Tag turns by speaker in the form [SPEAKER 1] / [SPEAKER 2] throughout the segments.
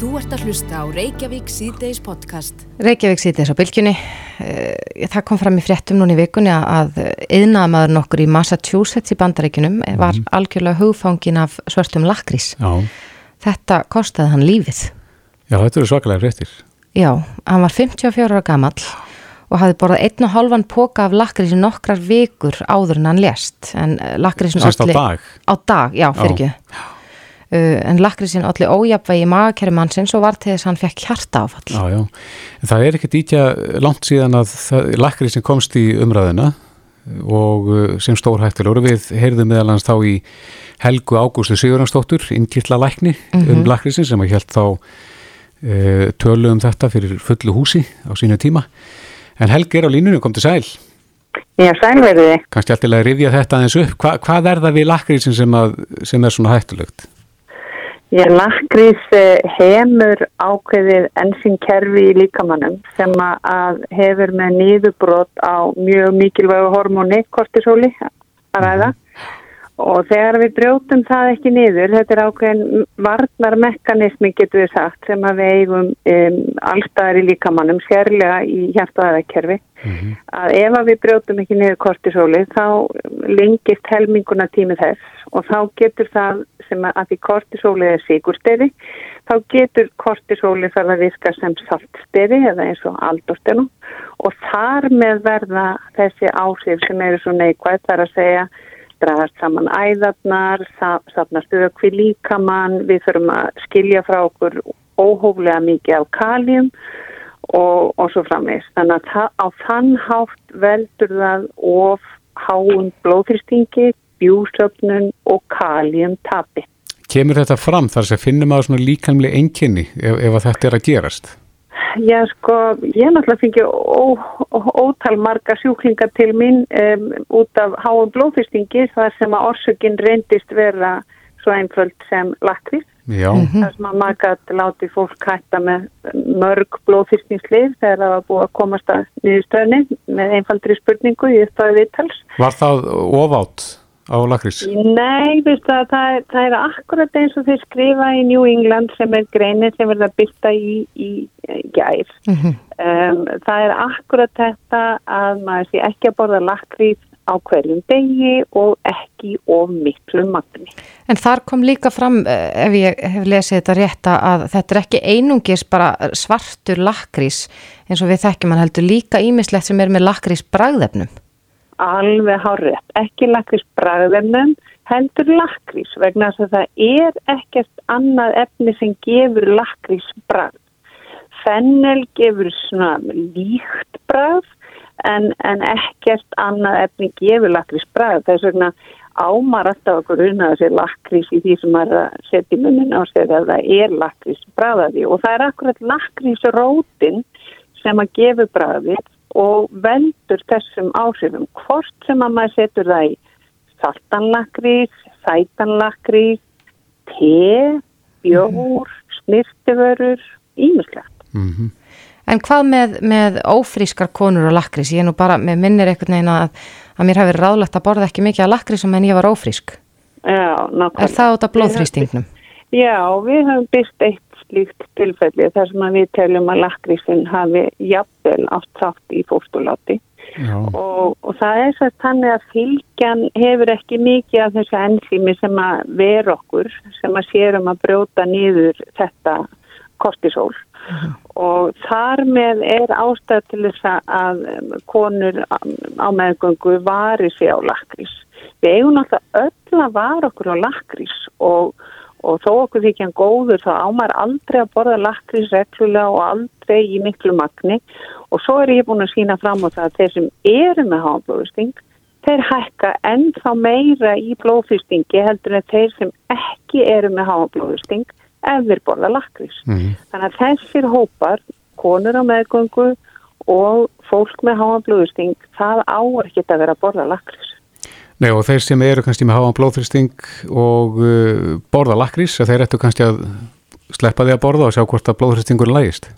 [SPEAKER 1] Þú ert að hlusta á Reykjavík síðdeis podcast.
[SPEAKER 2] Reykjavík síðdeis á bylgjunni. Eh, Það kom fram í fréttum núna í vikunni að yðnaðamaður nokkur í Massachusetts í bandaríkunum var
[SPEAKER 3] Mhm.
[SPEAKER 2] algjörlega hugfangin af svörtum lakrís.
[SPEAKER 3] Já,
[SPEAKER 2] Þetta kostaði hann lífið.
[SPEAKER 3] já þetta eru svakalega fréttir.
[SPEAKER 2] Já, hann var 54 ára gamall og hafði borðað einn og halvan póka af lakrís í nokkrar vikur áður en hann lést. En lakrísin
[SPEAKER 3] Sérst á dag.
[SPEAKER 2] Á dag, já, fyrir
[SPEAKER 3] Já.
[SPEAKER 2] ekki. Uh, en lakrísin allir ójafvægi í magakerri mannsins og var til þess að hann fekk hjarta áfall.
[SPEAKER 3] Já, já. En það er ekkert ítja langt síðan að lakrið sem komst í umræðina og uh, sem stór hættulegur. Við heyrðum meðal hans þá í Helgu Ágústu Sigurðansdóttur, innkýrla lækni um lakriðsin sem að hjælt þá uh, tölu um þetta fyrir fullu húsi á sínu tíma. En Helgi er á línunum, kom til sæl.
[SPEAKER 4] Já, sælverði.
[SPEAKER 3] Kannski alltaf að rifja þetta aðeins upp. Hva, hvað er það við lakriðsin sem, að- sem er svona hættulegt?
[SPEAKER 4] Ég lakrís eh, hefur ákveðið ensínkerfi í líkamannum sem að- hefur með nýðubrot á mjög mikilvægu hormóni, kortisóli, að ræða. Og þegar við brjótum það ekki niður, þetta er ákveðin varnarmekanismi getur við sagt sem að við eigum um, allstaðar í líkamannum, sérlega í hjartaðakerfi. Að ef að við brjótum ekki niður kortisóli þá lengist helminguna tími þess og þá getur það sem að því kortisóli er sigursteri, þá getur kortisóli þarf að virka sem saltsteri eða eins og aldostelum og þar með verða þessi áhrif sem eru svo neikvæð þar að segja dragast saman æðarnar, safnast ökvi líkamann, við þurfum að skilja frá okkur óhóflega mikið af kaljum og, og svo framvegist. Þannig að á þann hátt veldur það of háum blóðfyrstingi, bjúsöfnun og kaljum tapi.
[SPEAKER 3] Kemur þetta fram þar sem finnum að svona líkamli einkenni ef, ef þetta er að gerast?
[SPEAKER 4] Já, sko, ég náttúrulega fengi ó, ótal marga sjúklinga til mín um, út af háum blóðfyrstingi þar sem að orsökin reyndist vera svo einföld sem lakvís.
[SPEAKER 3] Já,
[SPEAKER 4] þar sem að maður gæti látið fólk hætta með mörg blóðfyrstningslið þegar það var búið að komast að niðurstöðni með einfaldri spurningu í uppstæði viðtals.
[SPEAKER 3] var það ofátt á lakrís?
[SPEAKER 4] Nei, það, er- það er akkurat eins og þeir skrifa í New England sem er greinir sem verða byrta í, í, í gær. um, það er akkurat þetta að maður sé ekki að borða lakrís á hverjum degi og ekki of miklu magni.
[SPEAKER 2] En þar kom líka fram, eh, ef ég hef lesið þetta rétt, að þetta er ekki einungis bara svartur lakrís eins og við þekkjum hann heldur líka ímislegt sem er með lakrís bragðefnum.
[SPEAKER 4] Alveg hárrétt. Ekki lakrís bragðefnum, heldur lakrís vegna þess að það er ekkert annað efni sem gefur lakrís bragð. Fennel gefur svona líkt bragð en, en ekkert annað efni gefur lakrís bragð. Þess vegna ámar alltaf okkur unna sé lakrís í því sem maður er að setja í munnin á sig að það er lakrís bragðaði og það er akkurat lakrís rótin sem að gefur bragðið og veldur þessum áhrifum hvort sem að maður setur það í saltanlakrís, sætanlakrís, te, bjór, snirtiförur, ímislegt.
[SPEAKER 3] Mm
[SPEAKER 2] En hvað með, með ófrískar konur og lakrís? Ég er nú bara, með minnir einhvern veginn að, að mér hafi verið ráðlegt að borða ekki mikið af lakrísum en ég var ófrísk.
[SPEAKER 4] Já, nákvæmlega.
[SPEAKER 2] Er það út af blóðþrýstingnum?
[SPEAKER 4] Já, við höfum byrst eitt slíkt tilfelli. Þar sem við teljum að lakrísin hafi jafnvel átt þátt í fórstuláti
[SPEAKER 3] Já,
[SPEAKER 4] og, og það er svo þannig að fylgjan hefur ekki mikið af þessu enzými sem að vera okkur sem að sérum að brjóta niður þetta kortisol og þar með er ástæð til þess að konur á meðgöngu vari sig á lakrís. Við eigum náttúrulega öll að vara okkur á lakrís og, og þó okkur ekki hann góður þá ámar aldrei að borða lakrís reglulega og aldrei í miklu magni og svo er ég búin að sína fram á það að þeir sem eru með háblóðsting þeir hækka ennþá meira í blóðfyrstingi heldur en þeir sem ekki eru með háblóðsting ef þeir borða lakrís.
[SPEAKER 3] Mhm.
[SPEAKER 4] Þannig að þessir hópar, konur á meðgöngu og fólk með háa blóðsting, það á ekki að vera að borða lakrís.
[SPEAKER 3] Nei og þeir sem eru kannski með háan blóðþristing og uh, borða lakrís, þeir ættu kannski að sleppa því að borða og sjá hvort að blóðþristingur lægist.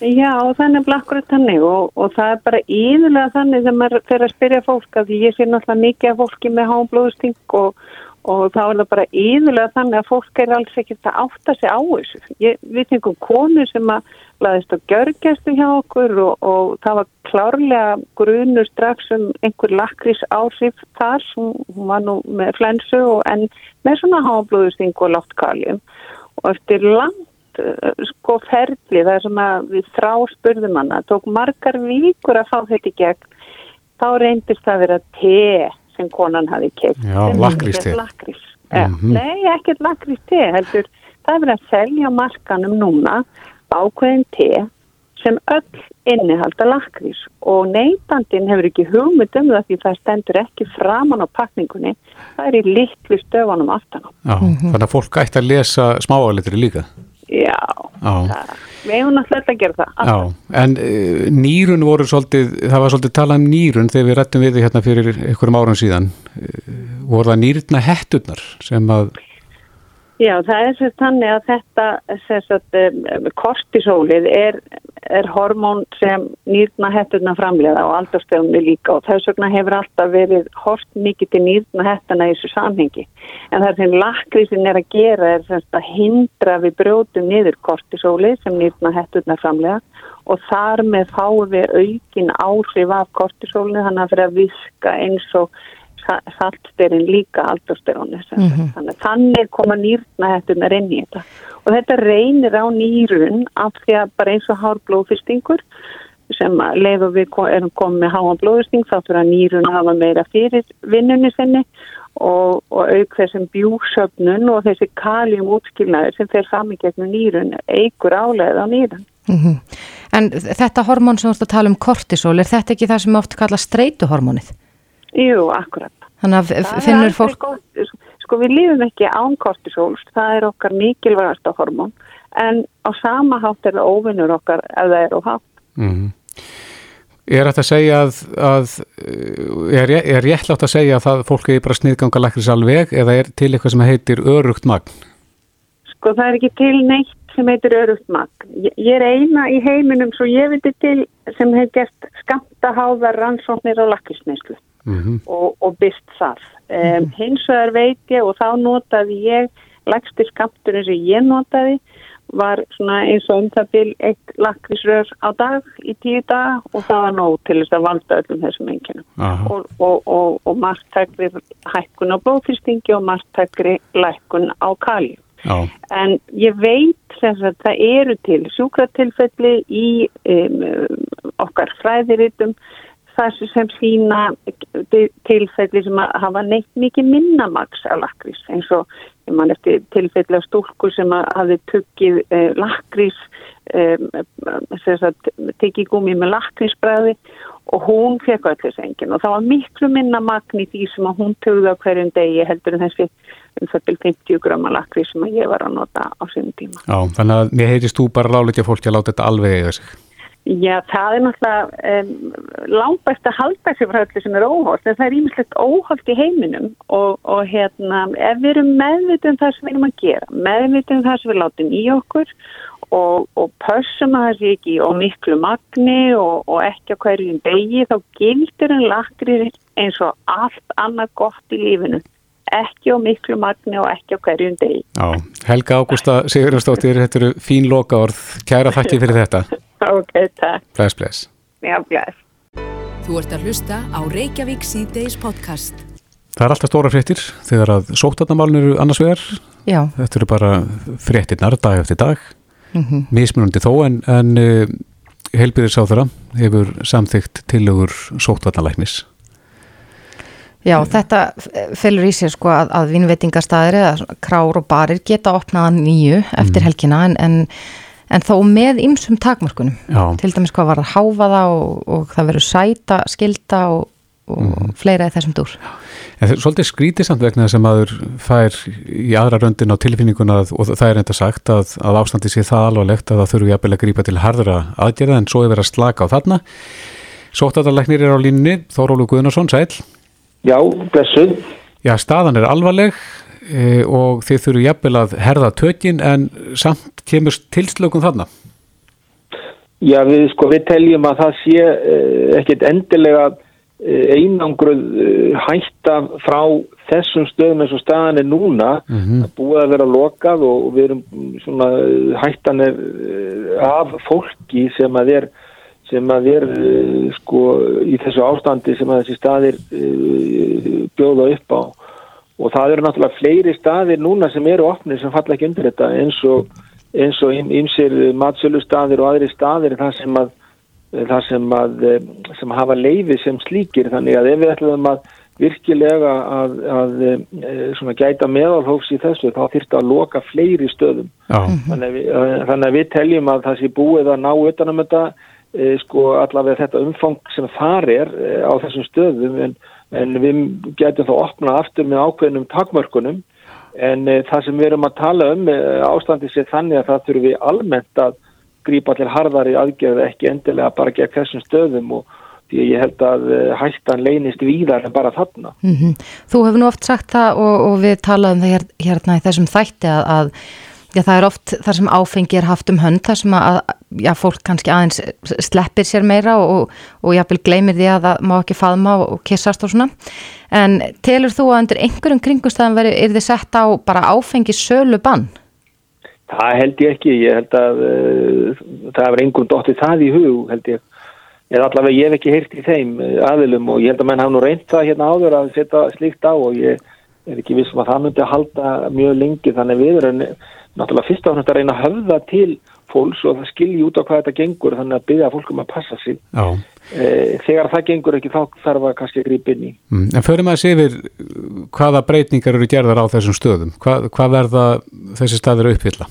[SPEAKER 4] Já, þannig blakkur þannig og, og það er bara íðulega þannig þegar maður fer að spyrja fólk að ég sé náttúrulega mikið af fólki með háblóðsting og og þá er það bara yfirlega þannig að fólk er alls ekkert að átta sig á þessu. Ég, við fengum konu sem að laðist á gjörgjastu hjá okkur og, og það var klárlega grunur strax um einhver lakris áhrif þar, hún var nú með flensu og en með svona háblóðusting og látt kaljum og eftir langt uh, sko ferli það er svona við þrá spurðum hana, tók margar vikur að fá þetta í gegn, þá reyndist það að vera te sem konan hafi keitt.
[SPEAKER 3] Já, lakrís-te.
[SPEAKER 4] Lakrís. Mm -hmm. Nei, ekkert lakrís-te, heldur. Það er verið að selja markanum núna ákveðin te sem öll innihalda lakrís og neytandin hefur ekki hugmynd um það því það stendur ekki framann á pakningunni. Það er í litlu stöfunum aftan á.
[SPEAKER 3] Já, mm -hmm. þannig að fólk ætti að lesa smáalitri líka.
[SPEAKER 4] Já, það, við hefum náttúrulega að gera það.
[SPEAKER 3] Já, en uh, nýrun voru svolítið, það var svolítið talað um nýrun þegar við rettum við því hérna fyrir einhverjum árum síðan. Uh, voru það nýruna hetturnar sem að...
[SPEAKER 4] Já, það er sér þannig að þetta, sagt, um, kortisólið er, er hormón sem nýrna hetturna framlega og aldarstöðunni líka og þess vegna hefur alltaf verið hort mikið til nýrna hetturna í þessu samhengi. En það sem lakrísin er að gera er sagt, að hindra við brjótum niður kortisólið sem nýrna hetturna framlega og þar með fáum við aukin áhrif af kortisólinu þannig að fyrir að viska eins og saltstyrinn líka aldosterónu mm -hmm. þannig, þannig koma nýrnahettunar inn í þetta og þetta reynir á nýrun af því að bara eins og hár blóðfyrstingur sem leifur við erum komið með háan blóðfyrsting þá fyrir að nýrun hafa meira fyrir vinnunni sinni og, og auk þessum bjúsöfnun og þessi kaljum útskilnaður sem fer saman gegnum nýrun eigur álega á nýrun mm -hmm.
[SPEAKER 2] En þetta hormón sem þú ert að tala um kortisol, er þetta ekki það sem oft kalla streytuhormónið?
[SPEAKER 4] Jú, akkurat.
[SPEAKER 2] Þannig að finnur fólk...
[SPEAKER 4] Gott, sko við lífum ekki án kortisóls, það er okkar mikilvægasta hormón, en á sama hátt er það óvinnur okkar ef það er óhátt. Mm -hmm.
[SPEAKER 3] Er þetta að segja að, að er, er réttlátt að segja að það, fólk er bara sniðganga lakris alveg eða er til eitthvað sem heitir örugt magn?
[SPEAKER 4] Sko það er ekki til neitt sem heitir örugt magn. Ég, ég er eina í heiminum svo ég viti til sem hefur gert skamtaháðar rannsóknir á lakrisneislu mm -hmm. og, og byrst þar. Um, -hmm. Hins vegar veit ég og þá notaði ég, lægstu skamturinn sem ég notaði var svona eins og um það byrj eitt lakrísrör á dag í tíu dag og það var nóg til þess að valda öllum þessum enginum og, og, og, og margtækri hækkun á blóðfyrstingi og margtækri lækkun á kalju. Já. En ég veit þess að það eru til sjúkratilfelli í um, okkar fræðiritum þessu sem sína tilfelli sem hafa neitt mikið minnamags af lakrís eins og mann eftir tilfelli af stúlku sem hafi tuggið eh, lakrís tekið gumi með lakrísbræði og hún fekk öll þess engin og það var miklu minnamagn í því sem að hún tögði á hverjum degi heldur en þessi um það til 50 gröma lakrís sem að ég var að nota á sínum tíma.
[SPEAKER 3] Já, þannig að mér heitist þú bara láleitja fólki að láta þetta alveg eiga sig.
[SPEAKER 4] Já, það er náttúrulega um, langbæst að halda sér frá öllu sem er óholt, en það er ímislegt óholt í heiminum og, og hérna, ef við erum meðvitið um það sem við erum að gera, meðvitið um það sem við látum í okkur og, og pössum að það sé ekki og miklu magni og, og ekki á hverjum degi, þá gildur en lakrir eins og allt annað gott í lífinu ekki á miklu magni og ekki á hverjum degi.
[SPEAKER 3] Já, Helga Ágústa Sigurðarstóttir, þetta eru fín loka orð, kæra þakki fyrir þetta.
[SPEAKER 4] Ok, takk.
[SPEAKER 3] Bless, bless.
[SPEAKER 4] Já, bless.
[SPEAKER 1] Þú ert að hlusta á Reykjavík C-Days podcast.
[SPEAKER 3] Það er alltaf stóra fréttir þegar að sótarnamálun eru annars vegar.
[SPEAKER 2] Já.
[SPEAKER 3] Þetta eru bara fréttirnar dag eftir dag. Mm -hmm. Mísmunandi þó en, en uh, helbiðir sáþara hefur samþygt tilögur sótarnalæknis.
[SPEAKER 2] Já, þetta felur í sér sko að, að vinveitingastæðir eða krár og barir geta opnaða nýju eftir mm. helgina en, en en þó með ymsum takmörkunum. Já. til dæmis hvað var að háfa það og, og það verður sæta, skilta og, og mm. fleira í þessum dúr.
[SPEAKER 3] En það er svolítið skrítið samt vegna sem aður fær í aðra röndin á tilfinninguna og það er enda sagt að, að ástandi sé það alvarlegt að það þurfu jafnvel að grípa til hardra aðgerða en svo er verið að slaka á þarna. Sóttadarleiknir er á línni Þórólu Guðnarsson, sæl
[SPEAKER 5] Já, blessuð
[SPEAKER 3] Já, staðan er alvarleg e, og þið þurfu jafnvel að herða tökin en samt kemur tilslökun þarna?
[SPEAKER 5] Já, við, sko, við teljum að það sé eh, ekkit endilega eh, einangruð eh, hætta frá þessum stöðum eins og staðan er núna mm -hmm. að búið að vera lokað og við erum svona hættan er af fólki sem að er sem að er sko í þessu ástandi sem að þessi staðir bjóða upp á. Og það eru náttúrulega fleiri staðir núna sem eru opnir sem falla ekki undir þetta eins og eins og ymsir matsölustadir og aðri stadir það sem að, það sem, að eh, sem hafa leiði sem slíkir. Þannig að ef við ætlum að virkilega að, að, eh, gæta meðalhófs í þessu þá þýrt að loka fleiri stöðum. Þannig að, við, þannig að við teljum að það sé búið að ná utanum þetta sko allavega þetta umfang sem þar er e, á þessum stöðum en, en við getum þá opna aftur með ákveðnum takmörkunum en e, það sem við erum að tala um e, ástandi sér þannig að það þurfum við almennt að grípa allir harðari aðgerð ekki endilega bara gegn þessum stöðum og því ég held að e, hættan leynist víðar en bara þarna.
[SPEAKER 2] Mm -hmm. Þú hefur nú oft sagt það og, og við talaðum það hér, hérna í þessum þætti að, að já, það er oft þar sem áfengi er haft um hönd þar sem að já, fólk kannski aðeins sleppir sér meira og, og jáfnvel gleymir því að það má ekki faðma og kissast og svona. En telur þú að undir einhverjum kringustæðan verið, er þið sett á bara áfengi sölu bann?
[SPEAKER 5] Það held ég ekki, ég held að uh, það er einhvern dóttið það í hug held ég, eða allavega ég hef ekki heyrt í þeim uh, aðilum og ég held að menn hafa nú reynt það hérna áður að setja slíkt á og ég er ekki vissum að það myndi að halda mjög lengi þannig við erum náttúrulega fyrst á að reyna að höfða til fólks og það skilji út á hvað þetta gengur þannig að byggja fólkum að passa sig. E, þegar það gengur ekki þá þarf að kannski að grípa inn í.
[SPEAKER 3] Mm, En förum að sé við hvaða breytingar eru gerðar á þessum stöðum? Hvað, hvað verða þessi staðir að uppfylla?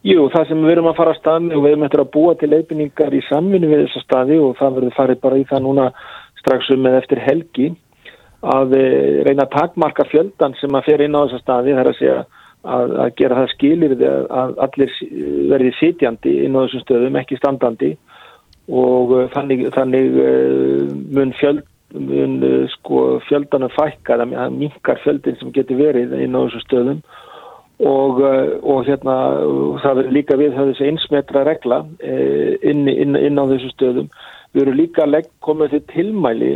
[SPEAKER 5] Jú, það sem við erum að fara að staðni og við erum eftir að búa til leifinningar í samvinni við þessa staði og það verður farið bara í það núna strax um með eftir helgi að e, reyna að takmarka fjöldan sem að fer inn á þessa staði þar að segja að, að gera það skilir að allir verði sitjandi inn á þessum stöðum, ekki standandi og uh, þannig, þannig uh, mun, fjöld, mun uh, sko, fjöldanum fækka, það minkar fjöldin sem getur verið inn á þessum stöðum og, og hérna það verður líka við það þessi einsmetra regla inn, inn, inn á þessum stöðum. Við verðum líka komið til tilmæli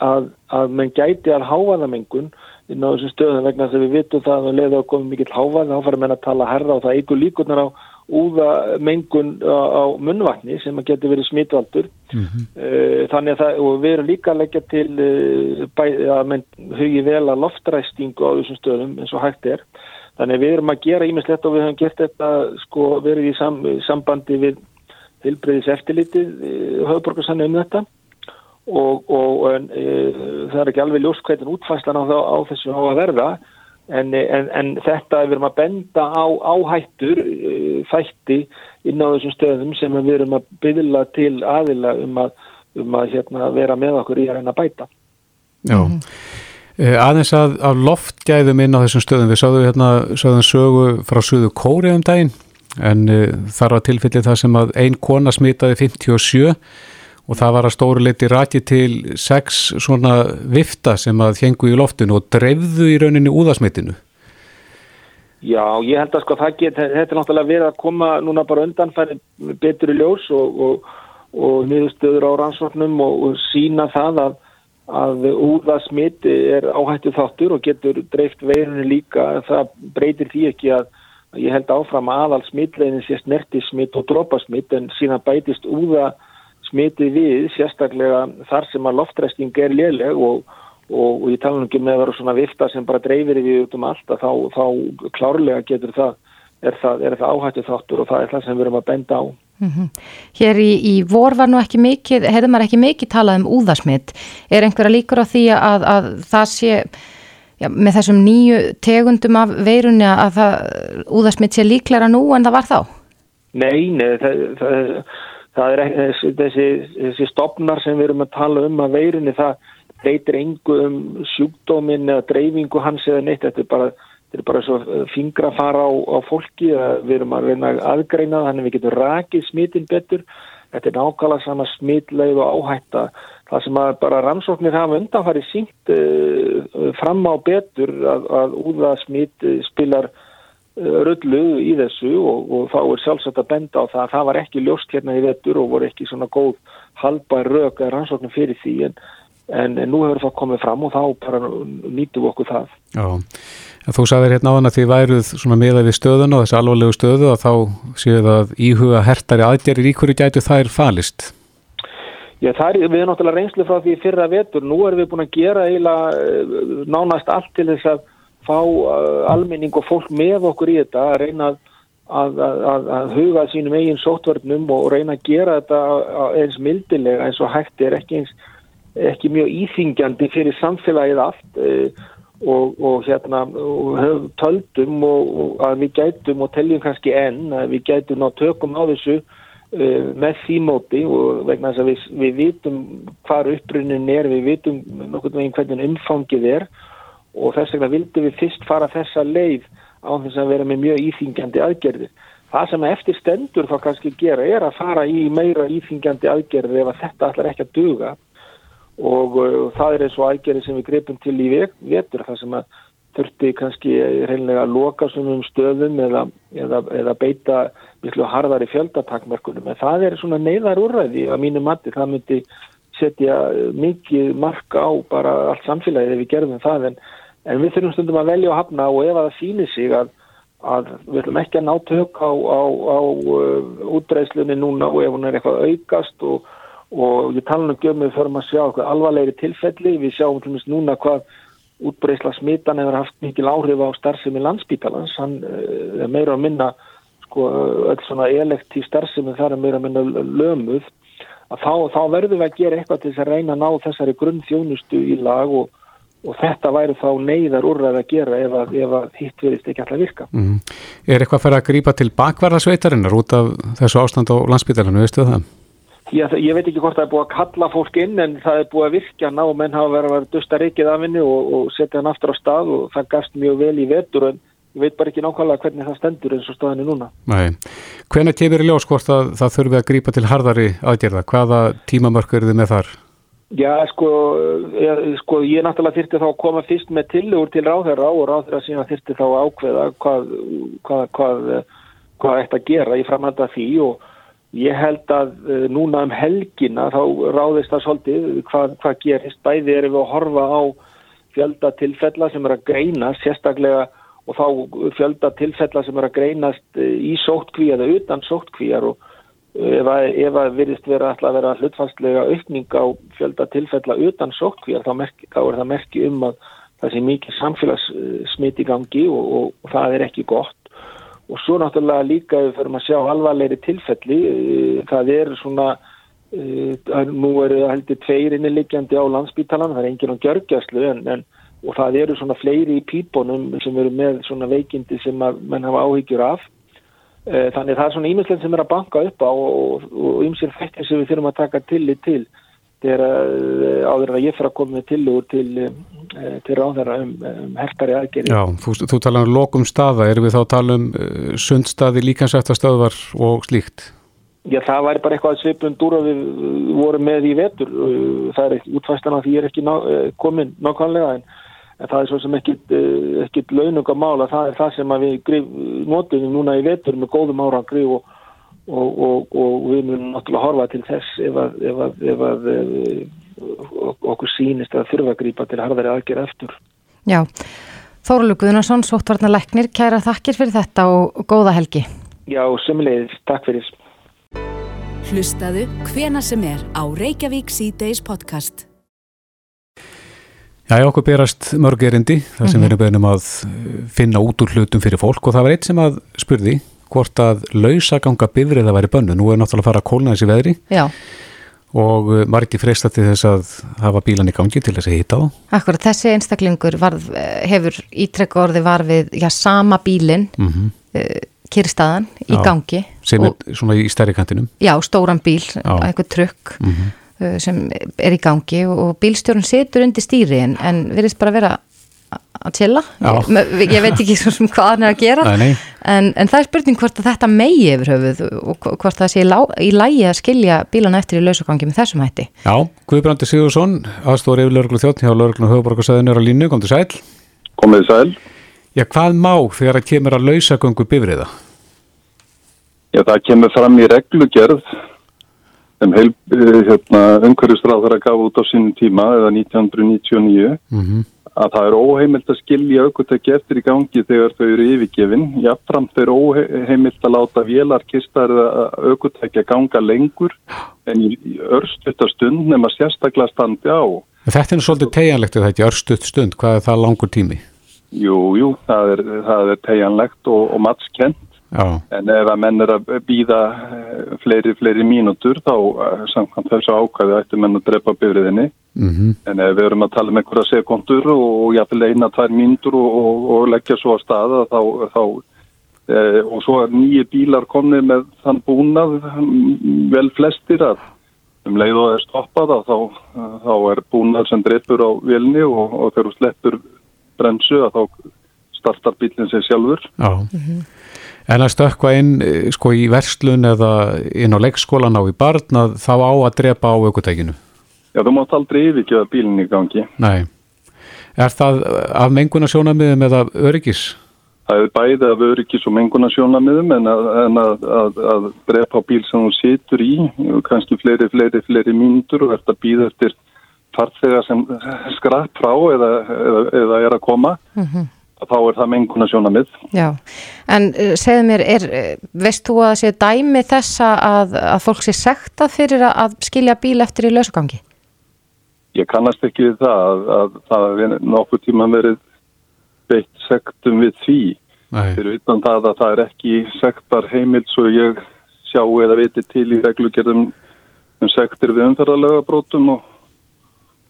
[SPEAKER 5] að, að mann gæti að háaðamengun inn á þessu stöðum vegna þess að við vitum það að að koma mikill hávað þá farum við að tala herra og það eigur líkunar á úða mengun á, á munvatni sem að geti verið smitvaldur. Mm -hmm. þannig að það, og við erum líka að leggja til eh, bæ, að menn hugi vel að loftræstingu á þessum stöðum eins og hægt er. Þannig að við erum að gera ímislegt og við höfum gert þetta sko verið í sam, sambandi við tilbreyðis eftirlitið eh, höfuborgarsannu um þetta og, og en, e, það er ekki alveg ljóst hvernig útfæslan á, á þessu á að verða en, en, en þetta við erum að benda á áhættur e, þætti inn á þessum stöðum sem við erum að byggla til aðila um að, um að hérna, vera með okkur í að reyna að bæta.
[SPEAKER 3] Já. Mm -hmm. Aðeins að, að loftgæðum inn á þessum stöðum, við sáðum hérna sáðum sögu frá söðu kóri um daginn en uh, þar var tilfellið það sem að ein kona smitaði 57 og það var að stóru leiti raki til sex svona vifta sem að hengu í loftinu og drefðu í rauninni úðasmittinu.
[SPEAKER 5] Já, ég held að sko það get, þetta er náttúrulega verið að koma núna bara undanfæri betur í ljós og, og, og niðurstöður á rannsóknum og, og sína það að, að úðasmitt er áhættu þáttur og getur dreift veirinu líka. Það breytir því ekki að ég held áfram aðal smittleginn sé snertismitt og drópasmitt en síðan bætist úða smitið við sérstaklega þar sem að loftræsting er léleg og, og, og ég tala um ekki með að vera svona vifta sem bara dreifir við út um allt að þá, þá klárlega getur það er það, það áhættu þáttur og það er það sem við erum að benda á. Mm -hmm.
[SPEAKER 2] Hér í, í vor var nú ekki mikið, hefur maður ekki mikið talað um úðasmitt. Er einhverja líkur á því að, að það sé já, með þessum nýju tegundum af veirunni að það, úðasmitt sé líklæra nú en það var þá?
[SPEAKER 5] Nei, nei, það, það það er þessi, þessi stopnar sem við erum að tala um að veirunni það breytir engu um sjúkdómin eða dreifingu hans eða neitt. Þetta er bara, þetta er bara svo fingra fara á, á fólki við erum að reyna aðgreina þannig við getum rakið smitin betur. Þetta er nákvæmlega sama smitleið og áhætta. Það sem að bara rannsóknir hafa undanfari sínt uh, fram á betur að, að úða smit spilar rullu í þessu og, og þá er sjálfsagt að benda á það að það var ekki ljóst hérna í vettur og voru ekki svona góð halbær rauk eða rannsóknum fyrir því en, en, nú hefur það komið fram og þá bara nýtum við okkur það.
[SPEAKER 3] Já, en þú sagðir hérna á hann að því væruð svona meða við stöðun og þessi alvarlegu stöðu að þá séu það íhuga hertari aðgerir í hverju gætu það er falist?
[SPEAKER 5] Já, það er, við erum náttúrulega reynslu frá því fyrra vetur, nú erum við búin að gera eiginlega eh, nánast allt til þess að fá uh, almenning og fólk með okkur í þetta að reyna að, að, að huga sínum eigin sótvörnum og reyna að gera þetta eins mildilega eins og hægt er ekki, eins, ekki mjög íþingjandi fyrir samfélagið allt uh, og, og hérna og töldum og, og að við gætum og teljum kannski enn að við gætum ná tökum á þessu uh, með því móti og vegna þess að við, við vitum hvar upprunnin er, við vitum nokkur veginn hvernig umfangið er og þess vegna vildum við fyrst fara þessa leið á þess að vera með mjög íþingjandi aðgerðir. Það sem eftir stendur þá kannski gera er að fara í meira íþingjandi aðgerðir ef að þetta allar ekki að duga. Og uh, það er eins og aðgerðir sem við greipum til í vetur það sem að þurfti kannski reynilega að loka svonum stöðum eða, eða, eða beita miklu harðar í fjöldatakmerkunum en það er svona neyðar úrræði að mínu mati. Það myndi setja mikið marka á bara allt samfélagið ef við gerðum það. En en við þurfum stundum að velja og hafna og ef að það sýnir sig að, að við ætlum ekki að ná tök á, á, á uh, útbreiðslunni núna og ef hún er eitthvað aukast og, og ég tala um gömum fyrir að sjá eitthvað alvarlegri tilfelli, við sjáum til og meins núna hvað útbreiðsla smitan hefur haft mikil áhrif á starfsemi landsbítalans, hann uh, er meira að minna sko öll svona elektív starfsemi þar er meira að minna lömuð. Að þá, þá verðum við að gera eitthvað til þess að reyna að ná þessari grunnþjónustu í lag og og þetta væri þá neyðar úrræð að gera ef að, ef að hitt verðist ekki alltaf virka. Mm.
[SPEAKER 3] Er eitthvað fyrir að grýpa til bakvarðasveitarinnar út af þessu ástand á landsbytarinu, veistu það?
[SPEAKER 5] Já, ég veit ekki hvort það er búið að kalla fólk inn en það er búið að virkja ná menn hafa verið að dusta reykið af henni og, og setja hann aftur á stað og það gafst mjög vel í vetur en ég veit bara ekki nákvæmlega hvernig það stendur eins og staðinu núna.
[SPEAKER 3] Nei, hvernig kemur í ljós hvort að það þurfi að þar?
[SPEAKER 5] Já, sko, ég, sko, ég náttúrulega þyrti þá að koma fyrst með tillögur til ráðherra og ráðherra síðan þyrti þá að ákveða hvað, hvað, hvað, hvað ætti að gera í framhanda því og ég held að uh, núna um helgina þá ráðist það svolítið hvað, gerist. Bæði erum við að horfa á fjölda tilfella sem er að greina sérstaklega og þá fjölda tilfella sem er að greinast eh, í sóttkví eða utan sóttkvíjar og ef að, að virðist vera alltaf að vera hlutfastlega aukning á fjölda tilfella utan sótkvíjar þá, þá er það merki um að það sé mikið samfélagssmit í gangi og, og, og það er ekki gott. Og svo náttúrulega líka við förum að sjá alvarleiri tilfelli eh, það er svona uh, nú eru það heldur tveir inniliggjandi á landsbítalan, það er enginn á gjörgjastlu en, en og það eru svona fleiri í pípunum sem eru með svona veikindi sem að menn hafa áhyggjur af þannig það er svona ímislegt sem er að banka upp á og ymsir fættir sem við þurfum að taka tillit til þegar eh, áður að ég fyrir að koma með tillugur til, eh, til ráðherra um, um hertari aðgerið.
[SPEAKER 3] Já, þú, þú tala um lokum staða, erum við þá að tala um sundstaði, líkansættastöðvar og slíkt?
[SPEAKER 5] Já, það væri bara eitthvað svipund úr að við vorum með í vetur. Það er útfæstan að því ég er ekki ná, komin nákvæmlega en en það er svo sem ekkit, eh, launungamála, það er það sem við notum núna í vetur með góðum árangri og, og, og, og við munum náttúrulega horfa til þess ef að, ef að, ef að eh, okkur sínist að þurfa að grípa til harðari aðgerð eftir.
[SPEAKER 2] Já, Þórulu Guðnarsson, Sóttvarnar Læknir, kæra þakkir fyrir þetta og góða helgi.
[SPEAKER 5] Já, sömulegis, takk fyrir.
[SPEAKER 1] Hlustaðu hvena sem er á Reykjavík C-Days podcast.
[SPEAKER 3] Já, okkur berast mörg erindi þar sem mm -hmm. við erum beðnum að finna út úr hlutum fyrir fólk og það var eitt sem að spurði hvort að lausaganga bifrið að væri bönnu. Nú er náttúrulega að fara að kólna þessi veðri
[SPEAKER 2] Já.
[SPEAKER 3] og uh, margir freistati þess að hafa bílan í gangi til þess að hýta á.
[SPEAKER 2] Akkurat, þessi einstaklingur varð, eh, hefur ítrekku orði var við já, sama bílin mm -hmm. kyrstaðan í já, gangi.
[SPEAKER 3] Sem er svona í stærri kantinum.
[SPEAKER 2] Já, stóran bíl, eitthvað trökk. Mm -hmm sem er í gangi og bílstjórun setur undir stýri en, en verðist bara vera að tilla ég, ég veit ekki svona hvað hann er að gera.
[SPEAKER 3] Nei, nei.
[SPEAKER 2] En, en það er spurning hvort að þetta megi yfir höfuð og hvort það sé lá, í lægi að skilja bílana eftir í lausagangi með þessum hætti.
[SPEAKER 3] Já, Guðbrandi Sigursson aðstóður yfir lauruglu þjótt hjá lauruglu höfuborgarsæðinur á línu, kom til sæl.
[SPEAKER 6] Komið sæl.
[SPEAKER 3] Já, hvað má þegar það kemur að lausagöngu bifriða?
[SPEAKER 6] Já, það kemur fram í reglugerð sem heil, hérna, umhverjustráð þar að gafa út á sínum tíma eða 1999 mm -hmm. að það er óheimilt að skilja aukvöldegi eftir í gangi þegar þau eru yfirgefin. Jáfnframt er óheimilt að láta vélarkistar eða aukvöldegi að ganga lengur en í örstutastund nema sérstaklega standi á.
[SPEAKER 3] Þetta er svolítið tegjanlegt eða þetta er örstutt stund. Hvað er það langur tími?
[SPEAKER 6] Jú, jú, það er, er tegjanlegt og, og matskent Já. En ef að menn er að býða eh, fleiri, fleiri mínútur þá eh, samkvæmt þessu ákvæði ættu menn að drepa byrðinni. Mm -hmm. En ef við erum að tala um einhverja sekundur og jáfnvel eina, tvær mínútur og, og, og leggja svo að staða þá, þá e, og svo er nýju bílar komnið með þann búnað vel flestir að um leið og er stoppað þá, þá er búnað sem dreipur á vilni og, og þegar þú sleppur brensu að þá startar bílinn sér sjálfur.
[SPEAKER 3] Já. Mm -hmm. En að stökka inn eh, sko í verslun eða inn á leikskólan á í barn þá á að drepa á aukutækinu?
[SPEAKER 6] Já, þú mátt aldrei yfirkjöða bílinn í gangi.
[SPEAKER 3] Nei. Er það af mengunarsjónamiðum eða öryggis?
[SPEAKER 6] Það er bæðið af öryggis og mengunarsjónamiðum en að, en að, að, að drepa á bíl sem þú situr í, kannski fleiri, fleiri, fleiri mínútur og ert að býða eftir farþegar sem skrapp frá eða, eða, eða er að koma. Mhm. Mm þá er það menguna sjónamið.
[SPEAKER 2] Já, en uh, segðu mér, er, uh, veist þú að sé dæmi þessa að, að fólk sé sekta fyrir að skilja bíl eftir í lausagangi?
[SPEAKER 6] Ég kannast ekki við það að, að það er nokkuð tíma verið beitt sektum við því. Fyrir utan það að það er ekki sektar heimild svo ég sjá eða viti til í reglugjörðum um sektir við umferðarlega brotum og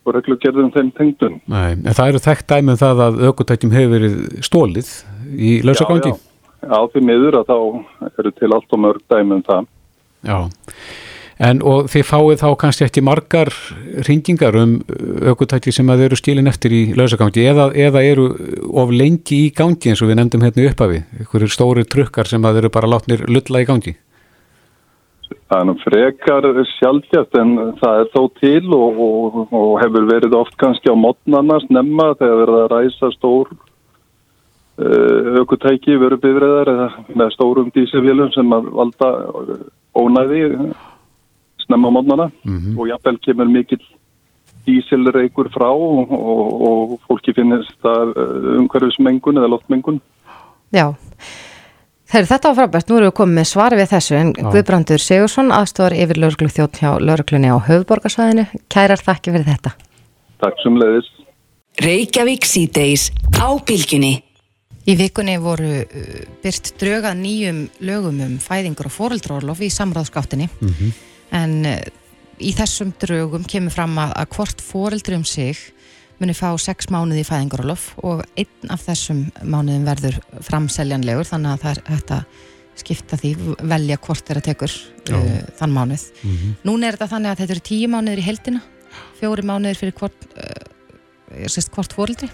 [SPEAKER 6] og reglugjörðum þeim tengdun.
[SPEAKER 3] Nei, en það eru þekkt dæmið um það að aukutækjum hefur verið stólið í lausagangi?
[SPEAKER 6] Já, já, á því miður að þá eru til allt og mörg dæmið um það.
[SPEAKER 3] Já, en og þið fáið þá kannski ekki margar ringingar um aukutæki sem að eru stílin eftir í lausagangi eða, eða eru of lengi í gangi eins og við nefndum hérna uppafi, einhverjur stóri trukkar sem að eru bara látnir lulla í gangi?
[SPEAKER 6] Það er nú frekar sjálfgjast en það er þó til og, og, og hefur verið oft kannski á mótnarnas nefna þegar verið að ræsa stór aukutæki veru bifræðar eða með stórum dísefélum sem að valda ónæði snemma á mótnarna mm -hmm. og jafnvel kemur mikill dísilreikur frá og, og fólki finnist það uh, umhverfismengun eða loftmengun.
[SPEAKER 2] Já. Þegar þetta var frábært, nú erum við komið með svar við þessu en Já. Guðbrandur Sigursson, aðstofar yfir lauruglu þjótt hjá lauruglunni á höfðborgarsvæðinu. Kærar þakki fyrir þetta.
[SPEAKER 6] Takk sem leiðis.
[SPEAKER 1] Reykjavík síðdeis á bylginni.
[SPEAKER 2] Í vikunni voru uh, byrt dröga nýjum lögum um fæðingur og fóreldrólof í samráðskáttinni mm -hmm. en uh, í þessum drögum kemur fram að, að hvort fóreldri um sig muni fá sex mánuði í fæðingarólof og einn af þessum mánuðin verður framseljanlegur þannig að það er hægt að skipta því, velja hvort þeirra tekur uh, þann mánuð. Mm -hmm. Nún er þetta þannig að þetta eru tíu mánuðir í heldina, fjóri mánuðir fyrir hvort, uh, hvort fórildri.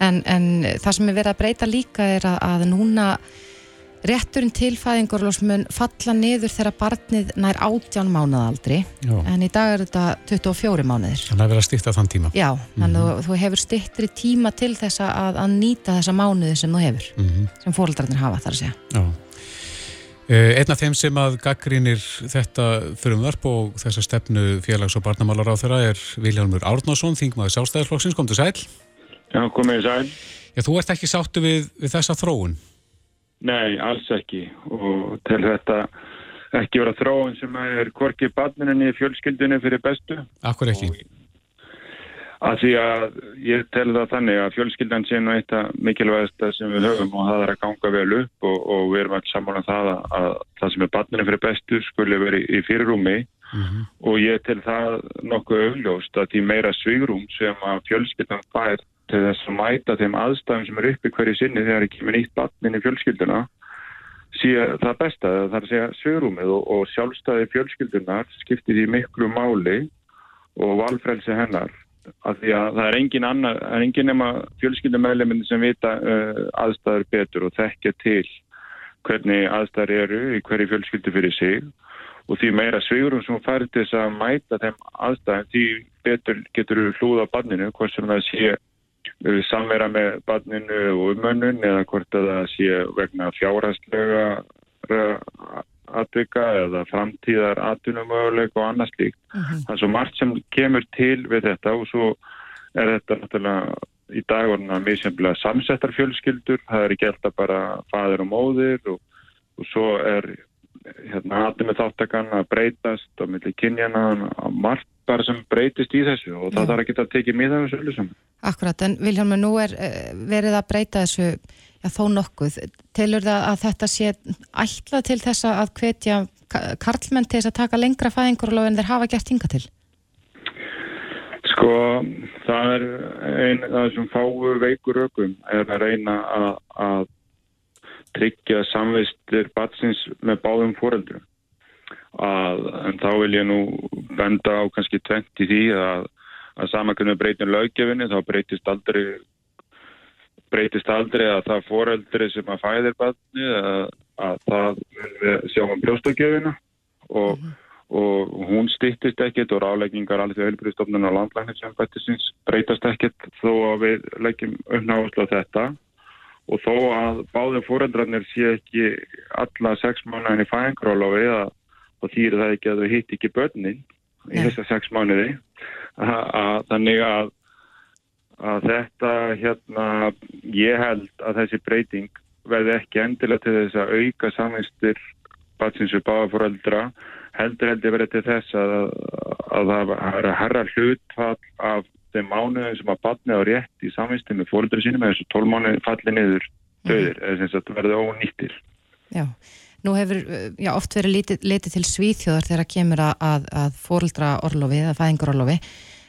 [SPEAKER 2] En, en það sem er verið að breyta líka er að, að núna Rétturinn til fæðingarlósmun falla niður þegar barnið nær átján mánuðaldri Já. en í dag er þetta 24 mánuðir.
[SPEAKER 3] Þannig að vera að styrta þann tíma.
[SPEAKER 2] Já, mm -hmm. þú hefur styrtri tíma til þess að, að nýta þessa mánuði sem þú hefur, mm -hmm. sem fóröldarnir hafa þar að segja. Já.
[SPEAKER 3] Eh, einn af þeim sem að gaggrínir þetta förumvarp og þessa stefnu félags- og barnamálar á þeirra er Viljámur Árnason, þingmaður sástæðisflokksins, kom til sæl.
[SPEAKER 7] Já, komið sæl.
[SPEAKER 3] Já, þú ert ekki sáttu við, við þessa þróun?
[SPEAKER 7] Nei, alls ekki og til þetta ekki vera þróun sem er korkið barninni í fjölskyldunni fyrir bestu.
[SPEAKER 3] Akkur ekki?
[SPEAKER 7] Að því að ég tel það þannig að fjölskyldan sé nú eitt að mikilvægast sem við höfum og það er að ganga vel upp og, og við erum alls saman að það að það sem er barninni fyrir bestu skulle verið í fyrirrumi mm -hmm. og ég tel það nokkuð augljóst að því meira svigrúm sem að fjölskyldan fær til þess að mæta þeim aðstæðum sem eru uppi hverju sinni þegar það kemur nýtt batnin í fjölskylduna sé það besta, það er að segja sögrúmið og, og sjálfstæði fjölskyldunar skiptir því miklu máli og valfrelsi hennar af því að það er engin annar, það er engin nema fjölskyldumæleminn sem vita uh, aðstæður betur og þekkja til hvernig aðstæður eru í hverju fjölskyldu fyrir sig og því meira svigurum sem þess að mæta þeim aðstæðum því betur getur hlúða banninu hvort sem það sé samvera með barninu og umönnun eða hvort að það sé vegna fjárhastlega atvika eða framtíðar atvinnumöguleik og annars líkt. Uh -huh. Það er svo margt sem kemur til við þetta og svo er þetta náttúrulega í dagurna mjög semlega samsettar fjölskyldur. Það er ekki alltaf bara fadir og móðir og, og svo er hérna aðeins með þáttakann að breytast á milli kynjana að margt bara sem breytist í þessu og það þarf ekki að tekið miða þessu öllu saman.
[SPEAKER 2] Akkurat, en Vilhelm, nú er eh, verið að breyta þessu já, þó nokkuð. Telur það að þetta sé ætlað til þess að hvetja karlmenn til þess að taka lengra fæðingur en þeir hafa gert hinga til?
[SPEAKER 7] Sko, það er einn af þessum fáu veikur ökum er að reyna að, að tryggja samvistir batsins með báðum fóreldrum. Að, en þá vil ég nú benda á kannski 20 því að, að samankunni breytin löggefinni þá breytist aldrei breytist aldrei að það foreldri sem að fæðir barni að, að það við sjáum um brjóstakjöfina og, mm -hmm. og hún stýttist ekkit og ráleggingar alveg til heilbríðstofnun og landlæknir sem bættisins breytast ekkit þó að við leggjum uppnáðslu á þetta. Og þó að báðum foreldrarnir sé ekki alla sex mánuðin í fæðingrólofi og þýri það ekki að þau hitt ekki börnin í þessa sex mánuði. að, þannig að að þetta hérna, ég held að þessi breyting verði ekki endilega til þess að auka samvinstir batsins og báðafóreldra heldur heldur verið til þess að, að það er að herra hlutfall af þeim mánuðin sem að batni á rétt í samvinstin með fóreldra sínum eða þessu tólmánuðin falli niður döðir eða sem þetta verði ónýttir.
[SPEAKER 2] Já, nú hefur já, oft verið litið, litið til svíþjóðar þegar kemur að, að fóreldra orlofi eða fæðingur orlofi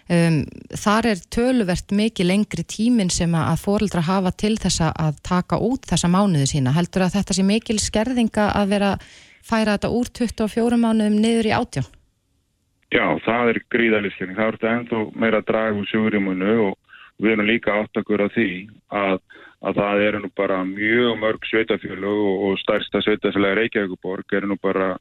[SPEAKER 2] Um, þar er töluvert mikið lengri tímin sem að fóreldra hafa til þessa að taka út þessa mánuði sína. Heldur að þetta sé mikil skerðinga að vera færa þetta úr 24 mánuðum niður í átjón?
[SPEAKER 7] Já, það er gríðalig skerðing. Það er þetta ennþá meira að draga úr sjúrimunu og við erum líka áttakur á því að, að það eru nú bara mjög mörg sveitafjölu og, stærsta sveitafjöla Reykjavíkuborg eru nú bara